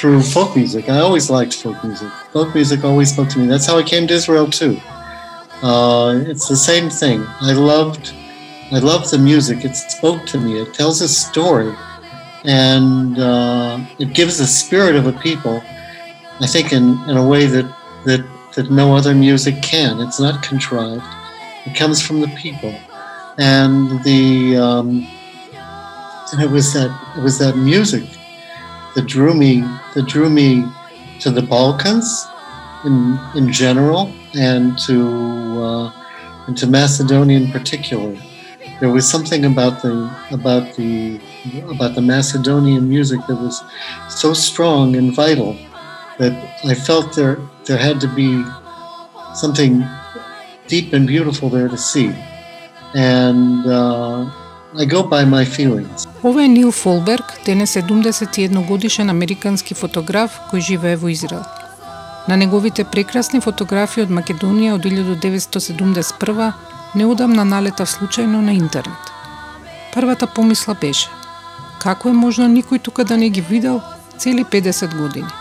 through folk music. I always liked folk music. Folk music always spoke to me. That's how I came to Israel too. Uh, it's the same thing. I loved, I loved the music. It spoke to me. It tells a story, and uh, it gives the spirit of a people. I think in, in a way that that that no other music can. It's not contrived. It comes from the people, and the um, and it was that it was that music that drew me that drew me to the Balkans in in general and to uh, and to Macedonia in particular. There was something about the about the about the Macedonian music that was so strong and vital that I felt there there had to be something deep and beautiful there to see. And uh, I go by my feelings. Ова е Нил Фолберг, денес 71 годишен американски фотограф кој живее во Израел. На неговите прекрасни фотографии од Македонија од 1971 неодамна налета случајно на интернет. Првата помисла беше, како е можно никој тука да не ги видел цели 50 години?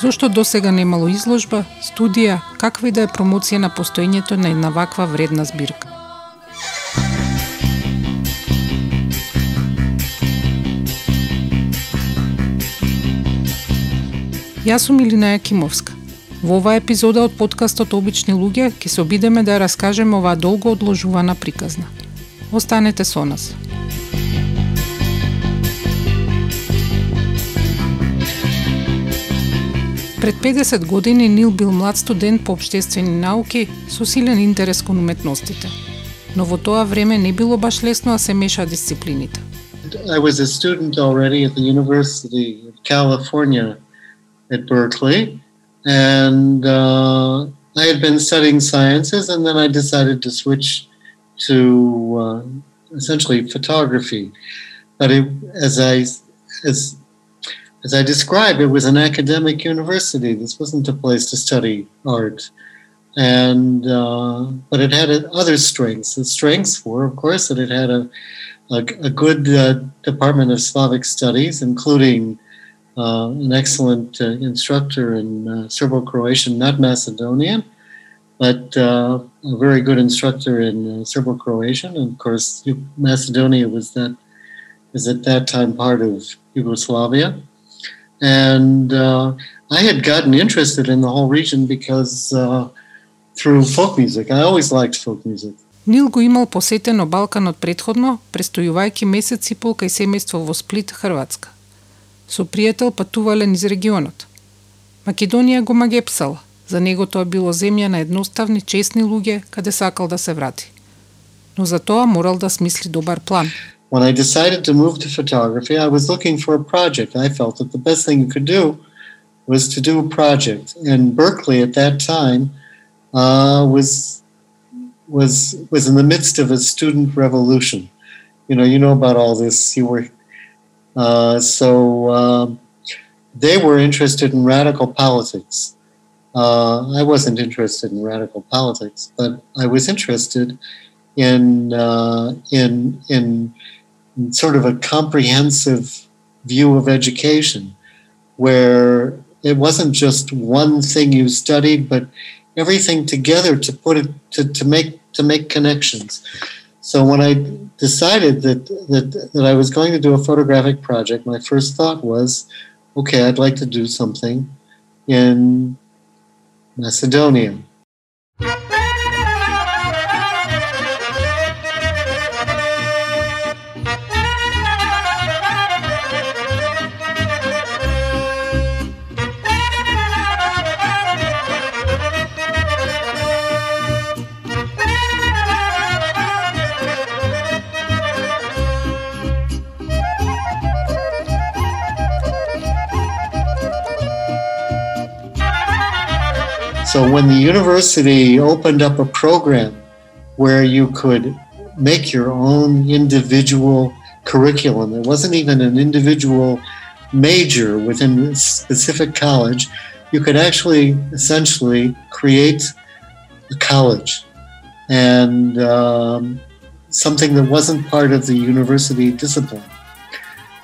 Зошто до сега немало изложба, студија, каква и да е промоција на постоењето на една ваква вредна збирка? Јас сум Илина Јакимовска. Во оваа епизода од подкастот Обични луѓе ќе се обидеме да ја раскажеме оваа долго одложувана приказна. Останете со нас. Пред 50 години Нил бил млад студент по обштествени науки со силен интерес кон уметностите. Но во тоа време не било баш лесно да се меша дисциплините. I was a student already at the University of California at Berkeley, and uh, I had been studying sciences, and then I decided to switch to uh, essentially photography. But it, as I as as I described, it was an academic university. This wasn't a place to study art, and uh, but it had other strengths. The strengths were, of course, that it had a a, a good uh, department of Slavic studies, including uh, an excellent uh, instructor in uh, Serbo-Croatian, not Macedonian, but uh, a very good instructor in uh, Serbo-Croatian. And of course, Macedonia was that is at that time part of Yugoslavia. And uh, I had gotten interested in the whole region because through folk music. I always liked folk music. Нил го имал посетено Балканот предходно, престојувајќи месец и пол кај семејство во Сплит, Хрватска Со пријател патувале низ регионот. Македонија го магепсала, за него тоа било земја на едноставни, честни луѓе каде сакал да се врати. Но за тоа морал да смисли добар план. When I decided to move to photography, I was looking for a project. I felt that the best thing you could do was to do a project. And Berkeley at that time uh, was was was in the midst of a student revolution. You know, you know about all this. You were uh, so um, they were interested in radical politics. Uh, I wasn't interested in radical politics, but I was interested in uh, in, in sort of a comprehensive view of education, where it wasn't just one thing you studied, but everything together to put it to, to make to make connections. So when I decided that, that that I was going to do a photographic project, my first thought was, okay, I'd like to do something in Macedonia. So when the university opened up a program where you could make your own individual curriculum, it wasn't even an individual major within a specific college. You could actually essentially create a college and um, something that wasn't part of the university discipline.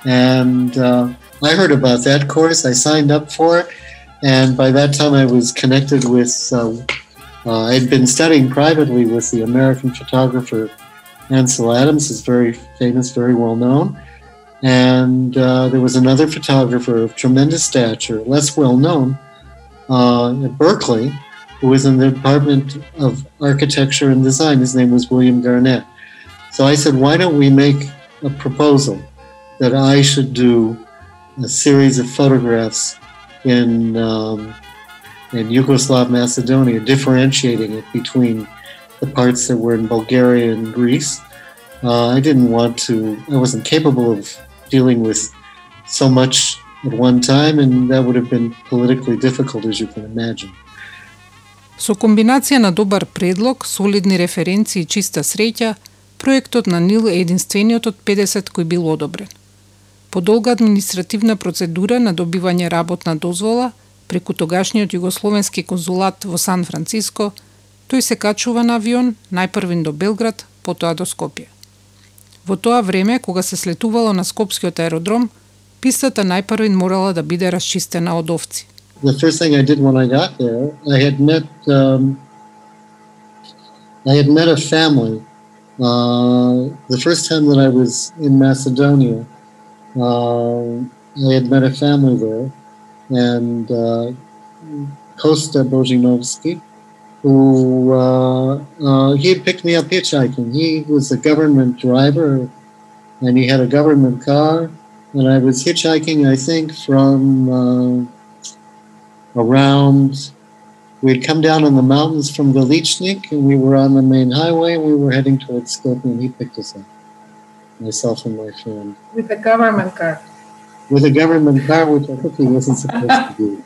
And uh, I heard about that course. I signed up for it, and by that time I was connected with. Uh, uh, I'd been studying privately with the American photographer Ansel Adams, is very famous, very well known, and uh, there was another photographer of tremendous stature, less well known, uh, at Berkeley, who was in the Department of Architecture and Design. His name was William Garnett. So I said, why don't we make a proposal that I should do a series of photographs in um, in Yugoslav Macedonia, differentiating it between the parts that were in Bulgaria and Greece. Uh, I didn't want to, I wasn't capable of dealing with so much at one time, and that would have been politically difficult, as you can imagine. Со комбинација на добар предлог, солидни референции и чиста среќа, проектот на НИЛ е единствениот од 50 кој бил одобрен. По долга административна процедура на добивање работна дозвола, преку тогашниот југословенски конзулат во Сан Франциско, тој се качува на авион, најпрвин до Белград, потоа до Скопје. Во тоа време, кога се слетувало на Скопскиот аеродром, пистата најпрвин морала да биде расчистена од овци. The first thing I did when I got there, I had met um, I had met a family. Uh, the first time that I was in Macedonia, I had met a family there, and uh, Kosta who uh, uh, he had picked me up hitchhiking. He was a government driver, and he had a government car, and I was hitchhiking, I think, from uh, around. We'd come down in the mountains from Galichnik, and we were on the main highway, and we were heading towards Skopje, and he picked us up, myself and my friend. With a government car. With a government car, which I think he wasn't supposed to do.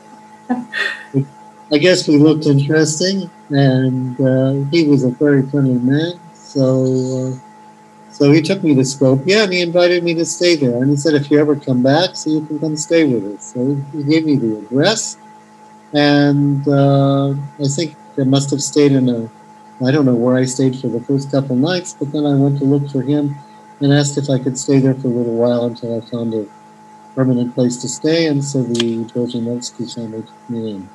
I guess we looked interesting, and uh, he was a very friendly man. So, uh, so he took me to Skopje, and he invited me to stay there. And he said, "If you ever come back, so you can come stay with us." So he gave me the address, and uh, I think I must have stayed in a. I don't know where I stayed for the first couple nights, but then I went to look for him and asked if I could stay there for a little while until I found a permanent place to stay, and so the Bojanovsky family took me in.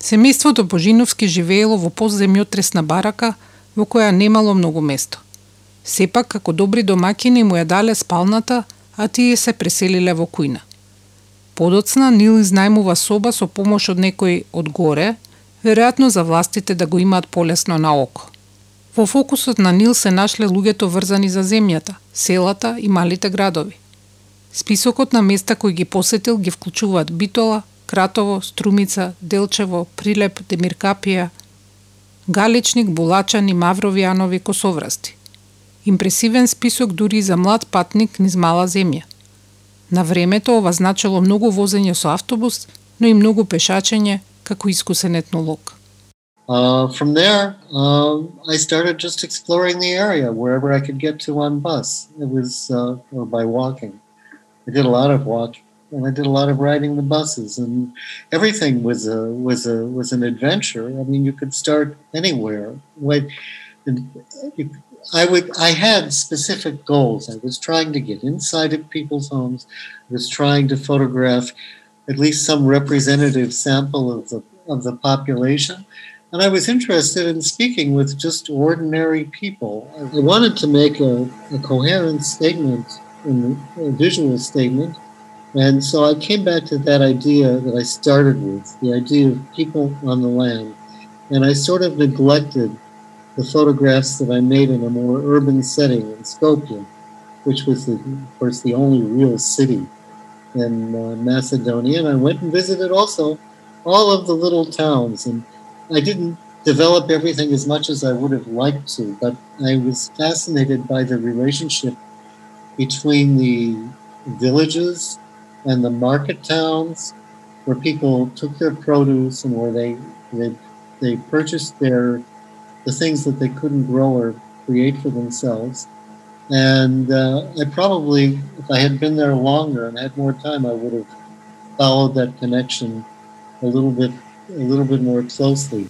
Семејството Божиновски живеело во подземјотресна барака, во која немало многу место. Сепак, како добри домакини му ја дале спалната, а тие се преселиле во кујна. Подоцна Нил изнајмува соба со помош од некој од горе, веројатно за властите да го имаат полесно на око. Во фокусот на Нил се нашле луѓето врзани за земјата, селата и малите градови. Списокот на места кои ги посетил ги вклучуваат Битола, Кратово, Струмица, Делчево, Прилеп, Демиркапија, Галичник, Булачани, Мавровијанови Косоврасти. Импресивен список дури за млад патник низ мала земја. На времето ова значело многу возење со автобус, но и многу пешачење како искусен етнолог. Uh, from there, uh, I started just exploring the area wherever I could get to on bus. It was uh, or by walking. I did a lot of walking, and I did a lot of riding the buses, and everything was a was a was an adventure. I mean, you could start anywhere. What I would I had specific goals. I was trying to get inside of people's homes. I was trying to photograph at least some representative sample of the of the population. And I was interested in speaking with just ordinary people. I wanted to make a, a coherent statement, a visual statement. And so I came back to that idea that I started with, the idea of people on the land. And I sort of neglected the photographs that I made in a more urban setting in Skopje, which was, the, of course, the only real city in uh, Macedonia. And I went and visited also all of the little towns. And I didn't develop everything as much as I would have liked to, but I was fascinated by the relationship between the villages and the market towns where people took their produce and where they they they purchased their the things that they couldn't grow or create for themselves. And uh, I probably, if I had been there longer and had more time, I would have followed that connection a little bit, a little bit more closely.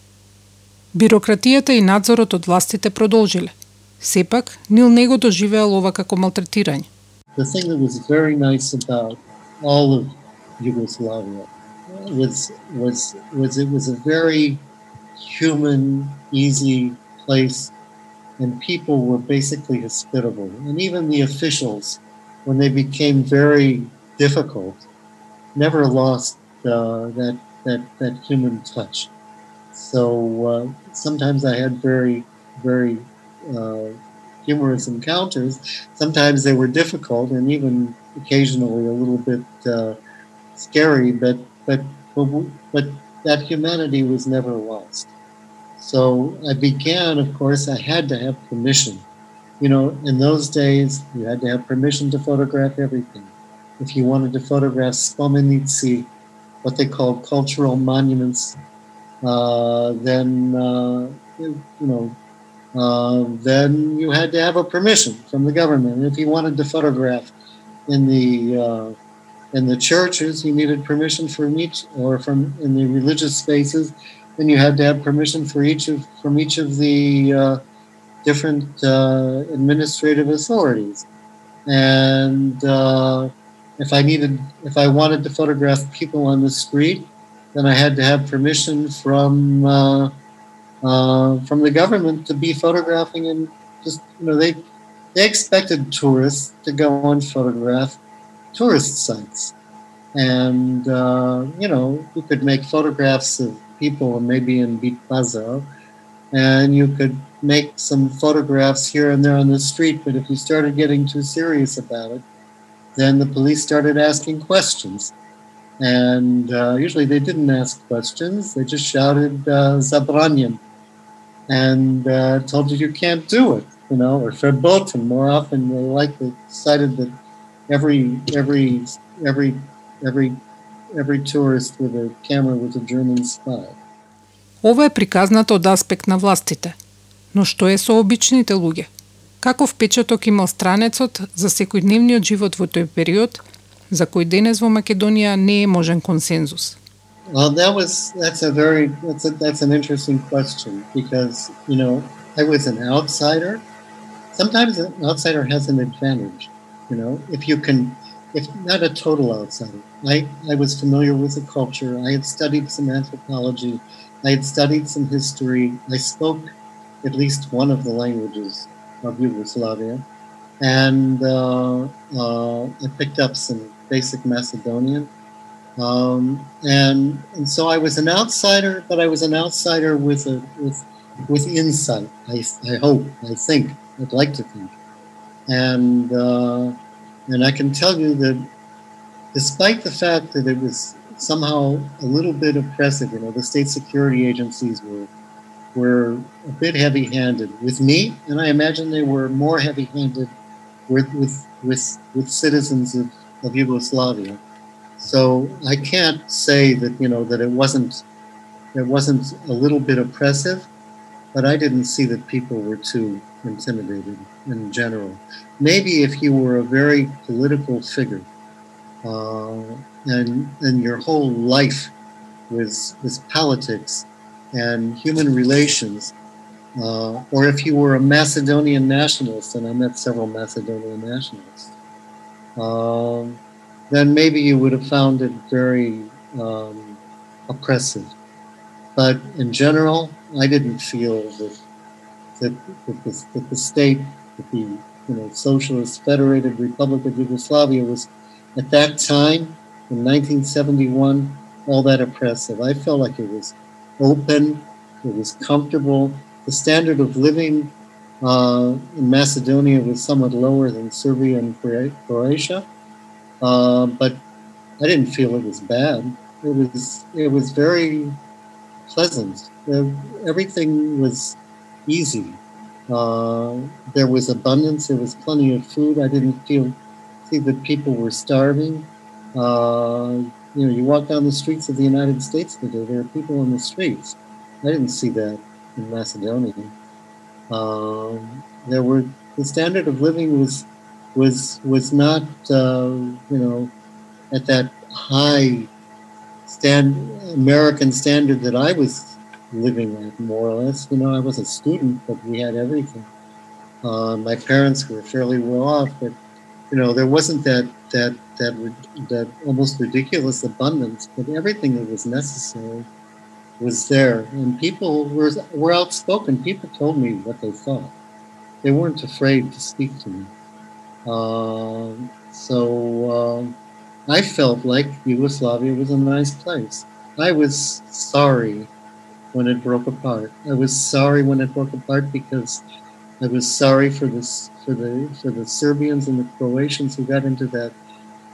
Бирократијата и надзорот од властите продолжиле. Сепак, Нил не доживеал ова како малтретирање. The thing that was very nice about all of Yugoslavia was was was it was a very human, easy place, and people were basically hospitable. And even the officials, when they became very difficult, never lost uh, that that that human touch. So uh, sometimes I had very very uh, humorous encounters. Sometimes they were difficult and even occasionally a little bit uh, scary, but but but, but that humanity was never lost. So I began, of course, I had to have permission. You know, in those days, you had to have permission to photograph everything. If you wanted to photograph spomenici, what they called cultural monuments, uh, then, uh, you know, uh, then you had to have a permission from the government. If you wanted to photograph in the uh, in the churches, you needed permission from each, or from in the religious spaces, then you had to have permission for each of from each of the uh, different uh, administrative authorities. And if I needed, if I wanted to photograph people on the street, then I had to have permission from uh, uh, from the government to be photographing and just you know they they expected tourists to go and photograph tourist sites. And, uh, you know, you could make photographs of people maybe in Bit Pazar, and you could make some photographs here and there on the street. But if you started getting too serious about it, then the police started asking questions. And uh, usually they didn't ask questions, they just shouted uh, Zabranyan and uh, told you you can't do it, you know, or verboten. More often they likely decided that every every every every every tourist with a camera was a German spy. Ова е приказнато од аспект на властите. Но што е со обичните луѓе? Каков печаток имал странецот за секојдневниот живот во тој период, за кој денес во Македонија не е можен консензус? Well, that was that's a very that's a, that's an interesting question because you know I was an outsider. Sometimes an outsider has an advantage You know, if you can, if not a total outsider, I, I was familiar with the culture. I had studied some anthropology. I had studied some history. I spoke at least one of the languages of Yugoslavia. And uh, uh, I picked up some basic Macedonian. Um, and, and so I was an outsider, but I was an outsider with, a, with, with insight, I, I hope, I think, I'd like to think. And, uh, and I can tell you that despite the fact that it was somehow a little bit oppressive, you know, the state security agencies were were a bit heavy-handed with me, and I imagine they were more heavy-handed with with with, with citizens of, of Yugoslavia. So I can't say that you know that it wasn't it wasn't a little bit oppressive, but I didn't see that people were too intimidated in general. Maybe if you were a very political figure uh, and, and your whole life was, was politics and human relations, uh, or if you were a Macedonian nationalist, and I met several Macedonian nationalists, um, then maybe you would have found it very um, oppressive. But in general, I didn't feel that that, that, the, that the state, that the you know Socialist Federated Republic of Yugoslavia was at that time in 1971 all that oppressive. I felt like it was open, it was comfortable. The standard of living uh, in Macedonia was somewhat lower than Serbia and Croatia, uh, but I didn't feel it was bad. It was it was very pleasant. everything was easy. Uh, there was abundance. There was plenty of food. I didn't feel see that people were starving. You know, you walk down the streets of the United States today. There are people in the streets. I didn't see that in Macedonia. Um, there were the standard of living was was was not uh, you know at that high stand American standard that I was living at, more or less. You know, I was a student, but we had everything. Uh, my parents were fairly well off, but you know, there wasn't that that that that almost ridiculous abundance, but everything that was necessary was there, and people were were outspoken. People told me what they thought. They weren't afraid to speak to me. Uh, so uh, I felt like Yugoslavia was a nice place. I was sorry when it broke apart. I was sorry when it broke apart because I was sorry for this for the for the Serbians and the Croatians who got into that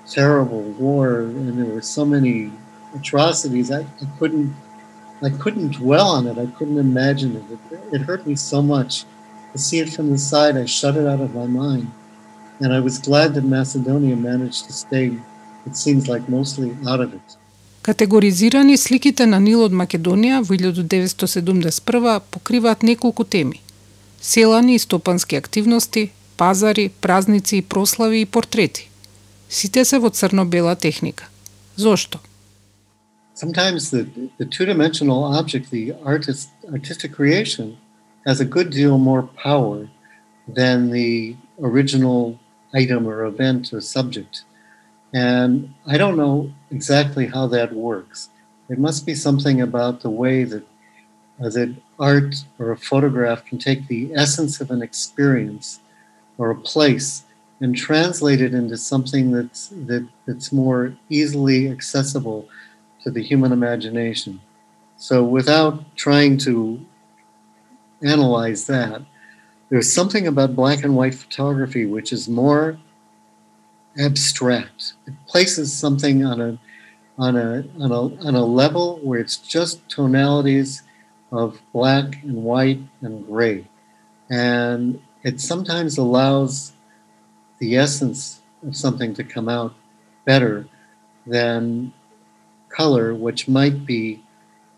terrible war, and there were so many atrocities. I, I couldn't I couldn't dwell on it. I couldn't imagine it. it. It hurt me so much to see it from the side. I shut it out of my mind, and I was glad that Macedonia managed to stay. It seems like mostly out of it. Категоризирани сликите на Нил од Македонија во 1971 покриваат неколку теми. Селани и стопански активности, пазари, празници и прослави и портрети. Сите се во црно-бела техника. Зошто? Sometimes the, the two-dimensional object, the artist, artistic creation, has a good deal more power than the original item or event or subject. And I don't know exactly how that works. It must be something about the way that, that art or a photograph can take the essence of an experience or a place and translate it into something that's that, that's more easily accessible to the human imagination. So without trying to analyze that, there's something about black and white photography which is more abstract. It places something on a on a on a on a level where it's just tonalities of black and white and gray. And it sometimes allows the essence of something to come out better than color, which might be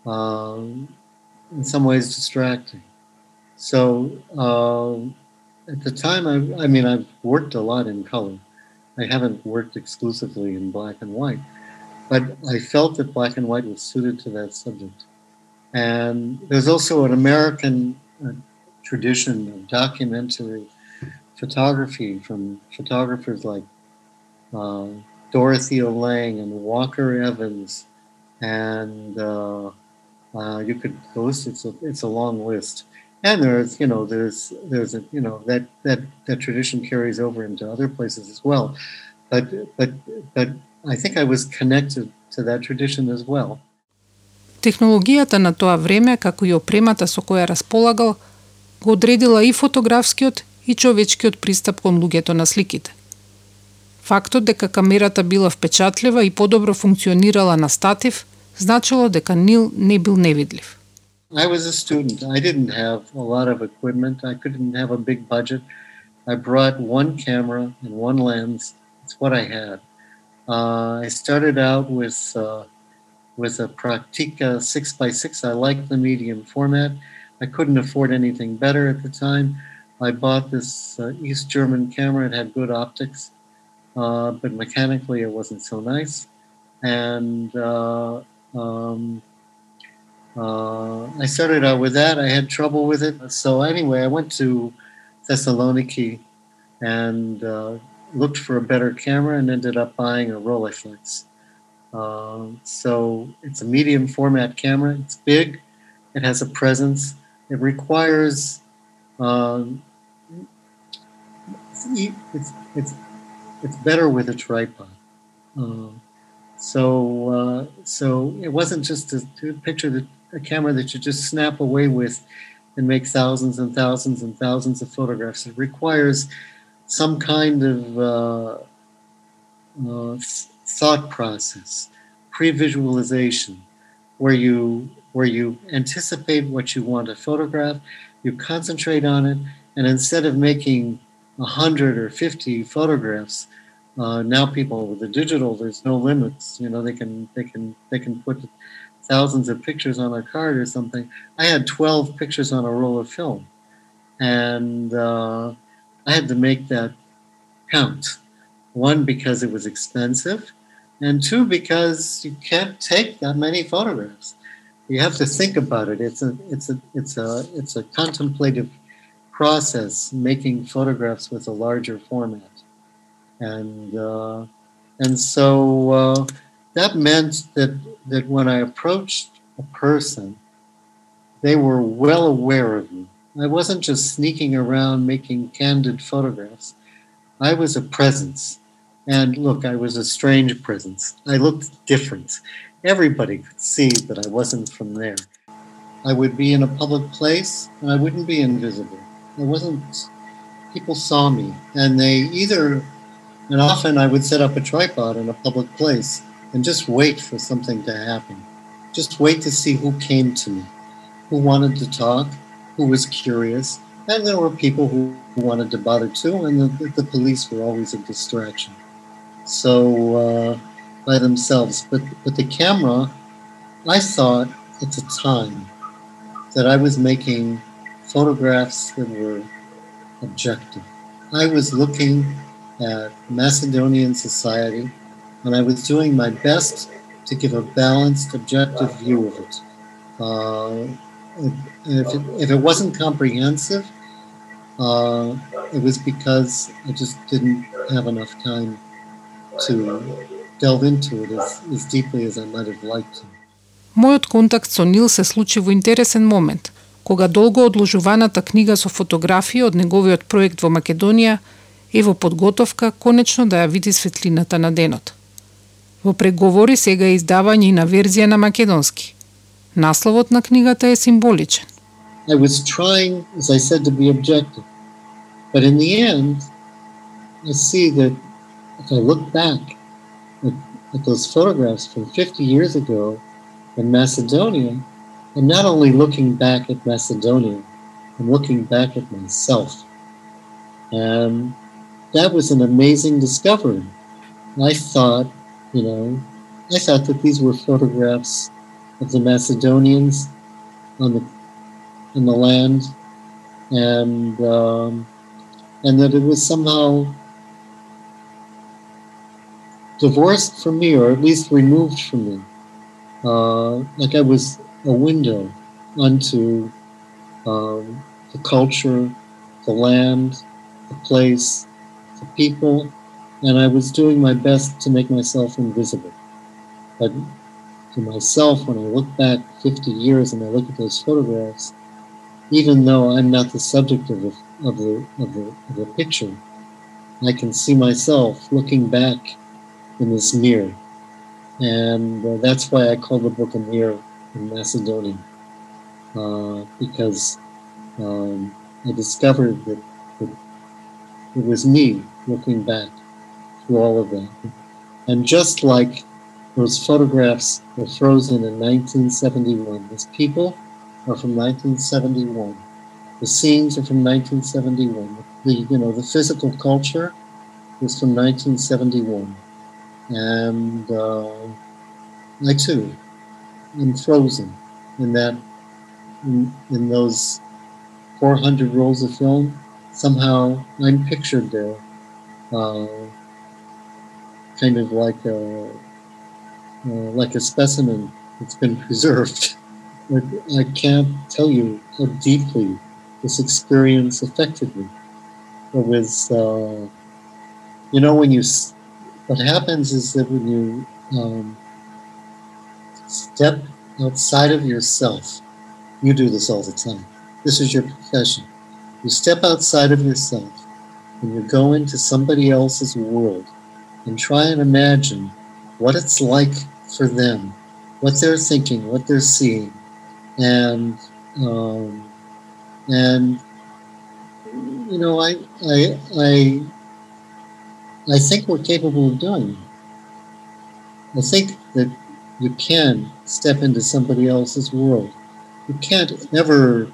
um, in some ways distracting. So uh, at the time, I, I mean, I've worked a lot in color. I haven't worked exclusively in black and white, but I felt that black and white was suited to that subject. And there's also an American uh, tradition of documentary photography from photographers like uh, Dorothea Lange and Walker Evans, and uh, uh, you could list it's a it's a long list. And there's you know there's there's a you know that that that tradition carries over into other places as well, but but but I think I was connected to that tradition as well. Технологијата на тоа време, како и опремата со која располагал, го одредила и фотографскиот и човечкиот пристап кон луѓето на сликите. Фактот дека камерата била впечатлива и подобро функционирала на статив, значило дека Нил не бил невидлив. I was a student. I didn't have a lot of equipment. I couldn't have a big budget. I brought one camera and one lens. It's what I had. Uh, I started out with uh, with a Praktica 6x6. I liked the medium format. I couldn't afford anything better at the time. I bought this uh, East German camera. It had good optics, uh, but mechanically it wasn't so nice. And uh, um, uh, I started out with that. I had trouble with it. So anyway, I went to Thessaloniki and uh, looked for a better camera and ended up buying a Rolleiflex. Um, so it's a medium format camera. It's big. It has a presence. It requires. Um, it's, it's it's better with a tripod. Um, so uh, so it wasn't just a, a picture that a camera that you just snap away with and make thousands and thousands and thousands of photographs. It requires some kind of uh, uh, thought process, pre-visualization, where you where you anticipate what you want to photograph, you concentrate on it, and instead of making a hundred or fifty photographs, uh, now people with the digital, there's no limits. You know, they can they can they can put thousands of pictures on a card or something. I had twelve pictures on a roll of film, and uh, I had to make that count. One because it was expensive, and two because you can't take that many photographs. You have to think about it. It's a it's a it's a it's a contemplative process making photographs with a larger format. and uh, and so uh, that meant that that when I approached a person, they were well aware of me. I wasn't just sneaking around making candid photographs. I was a presence. And look, I was a strange presence. I looked different. Everybody could see that I wasn't from there. I would be in a public place and I wouldn't be invisible. I wasn't, people saw me and they either, and often I would set up a tripod in a public place and just wait for something to happen. Just wait to see who came to me, who wanted to talk, who was curious. And there were people who wanted to bother too, and the, the police were always a distraction. So, uh, by themselves. But, but the camera, I thought at the time that I was making photographs that were objective. I was looking at Macedonian society and I was doing my best to give a balanced, objective view of it. Uh, if, it if it wasn't comprehensive, uh, it was because I just didn't have enough time to delve into it as, as deeply as I might have liked to. Мојот контакт со Нил се случи во интересен момент, кога долго одложуваната книга со фотографии од неговиот проект во Македонија е во подготовка конечно да ја види светлината на денот. Во преговори сега е издавање и на верзија на македонски. Насловот на книгата е символичен. I was trying, as I said, to be objective. But in the end, I see that if I look back at, at those photographs from 50 years ago in Macedonia, I'm not only looking back at Macedonia, I'm looking back at myself. And that was an amazing discovery. I thought you know, I thought that these were photographs of the Macedonians on the in the land, and um, and that it was somehow divorced from me, or at least removed from me, uh, like I was a window onto um, the culture, the land, the place, the people, and I was doing my best to make myself invisible. But to myself, when I look back 50 years and I look at those photographs, even though I'm not the subject of the, of the, of the, of the picture, I can see myself looking back in this mirror. And uh, that's why I call the book a mirror in Macedonian, uh, because um, I discovered that, that it was me looking back through all of that. And just like those photographs were frozen in 1971, these people are from 1971. The scenes are from 1971. The you know the physical culture is from 1971, and uh, I too am frozen in that in, in those 400 rolls of film. Somehow I'm pictured there. Uh, kind of like a uh, like a specimen that's been preserved. I can't tell you how deeply this experience affected me. It was, uh, you know, when you, what happens is that when you um, step outside of yourself, you do this all the time. This is your profession. You step outside of yourself and you go into somebody else's world and try and imagine what it's like for them, what they're thinking, what they're seeing, and um, and you know, I I I I think we're capable of doing. I think that you can step into somebody else's world. You can't ever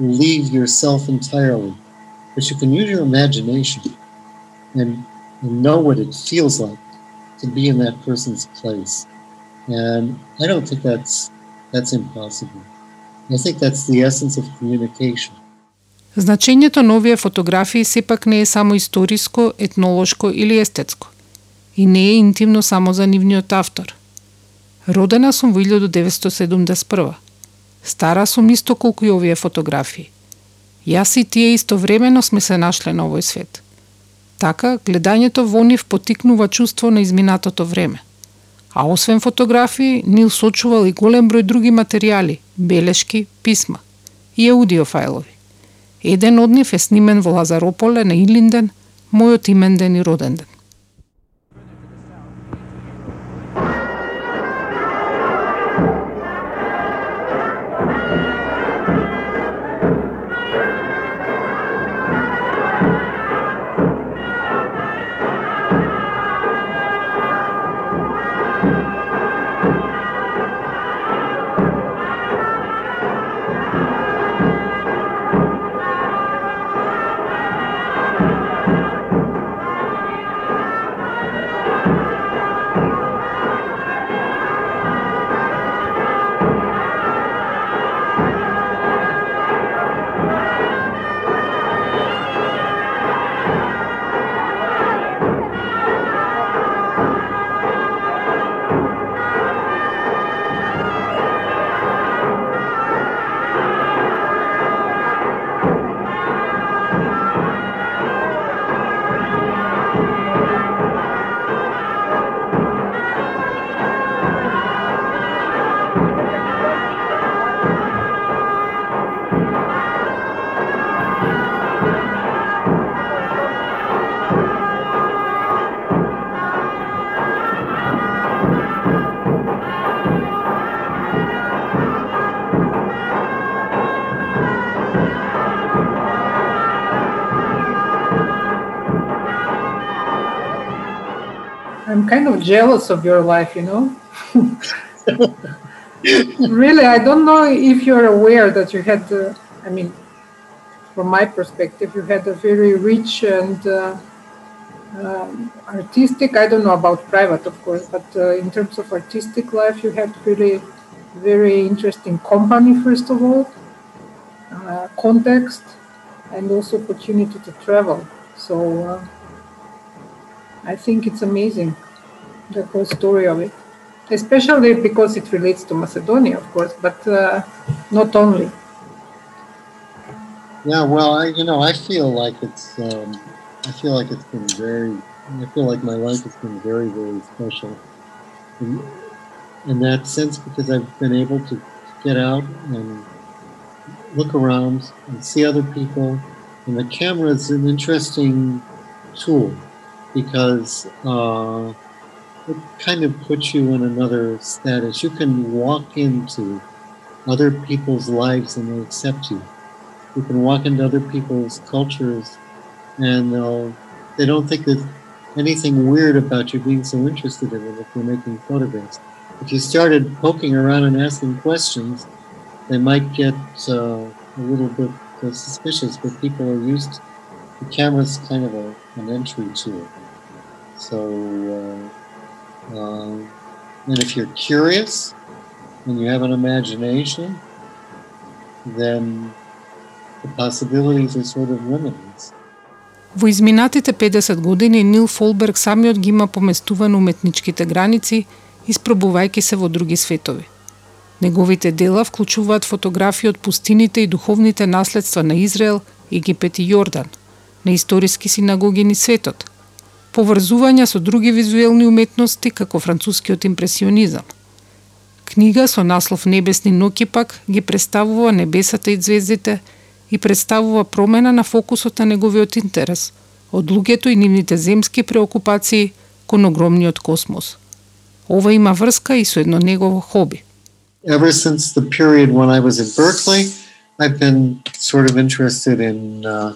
leave yourself entirely, but you can use your imagination and and know what it feels like to be in that person's place. And I don't think that's that's impossible. I think that's the essence of communication. Значењето на овие фотографии сепак не е само историско, етнолошко или естетско. И не е интимно само за нивниот автор. Родена сум во 1971. Стара сум исто колку и овие фотографии. Јас и тие истовремено сме се нашле на овој свет – Така, гледањето во нив потикнува чувство на изминатото време. А освен фотографии, Нил сочувал и голем број други материјали, белешки, писма и аудиофајлови. Еден од нив е снимен во Лазарополе на Илинден, мојот имен ден и роден ден. Jealous of your life, you know. really, I don't know if you're aware that you had, uh, I mean, from my perspective, you had a very rich and uh, um, artistic, I don't know about private, of course, but uh, in terms of artistic life, you had really very interesting company, first of all, uh, context, and also opportunity to travel. So uh, I think it's amazing the whole story of it, especially because it relates to Macedonia, of course, but uh, not only. Yeah, well, I you know I feel like it's um, I feel like it's been very I feel like my life has been very very special in, in that sense because I've been able to get out and look around and see other people, and the camera is an interesting tool because. Uh, it kind of puts you in another status. You can walk into other people's lives and they accept you. You can walk into other people's cultures and they'll, they don't think that anything weird about you being so interested in it if you're making photographs. If you started poking around and asking questions, they might get uh, a little bit uh, suspicious, but people are used. The camera's kind of a, an entry tool. So uh, um, and if you're curious and you have an imagination, then the possibilities are sort of limitless. Во изминатите 50 години Нил Фолберг самиот ги има поместуван уметничките граници, испробувајќи се во други светови. Неговите дела вклучуваат фотографии од пустините и духовните наследства на Израел, Египет и Јордан, на историски синагоги ни светот – поврзувања со други визуелни уметности како францускиот импресионизам. Книга со наслов Небесни ноки пак ги представува небесата и звездите и представува промена на фокусот на неговиот интерес од луѓето и нивните земски преокупации кон огромниот космос. Ова има врска и со едно негово хоби. Ever since the period when I was in Berkeley, I've been sort of interested in uh,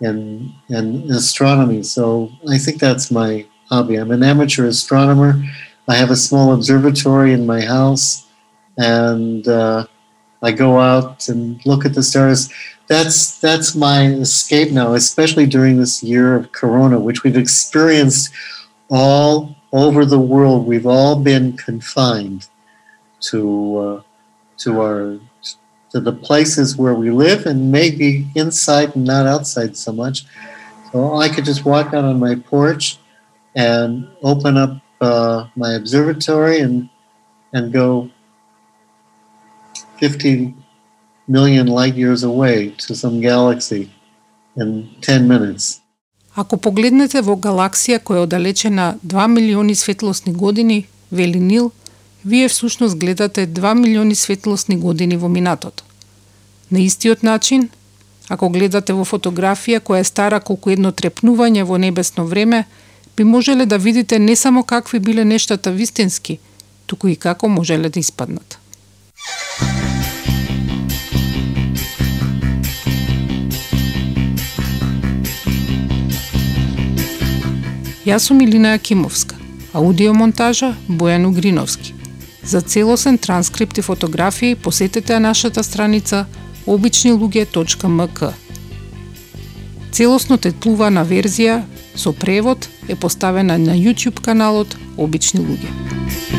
and and astronomy. So I think that's my hobby. I'm an amateur astronomer. I have a small observatory in my house, and uh, I go out and look at the stars. That's that's my escape now, especially during this year of Corona, which we've experienced all over the world. We've all been confined to uh, to our to the places where we live and maybe inside and not outside so much. So I could just walk out on my porch and open up uh, my observatory and and go 50 million light years away to some galaxy in 10 minutes. Ако погледнете во галаксија која е оддалечена 2 милиони светлосни години, вели Нил, вие всушност гледате 2 милиони светлосни години во минатото. На истиот начин, ако гледате во фотографија која е стара колку едно трепнување во небесно време, би можеле да видите не само какви биле нештата вистински, туку и како можеле да испаднат. Јас сум Илина Акимовска, аудиомонтажа Бојан Угриновски. За целосен транскрипт и фотографии посетете нашата страница обичнилуѓе.мк. Целосно тетлувана верзија со превод е поставена на YouTube каналот Обични луѓе.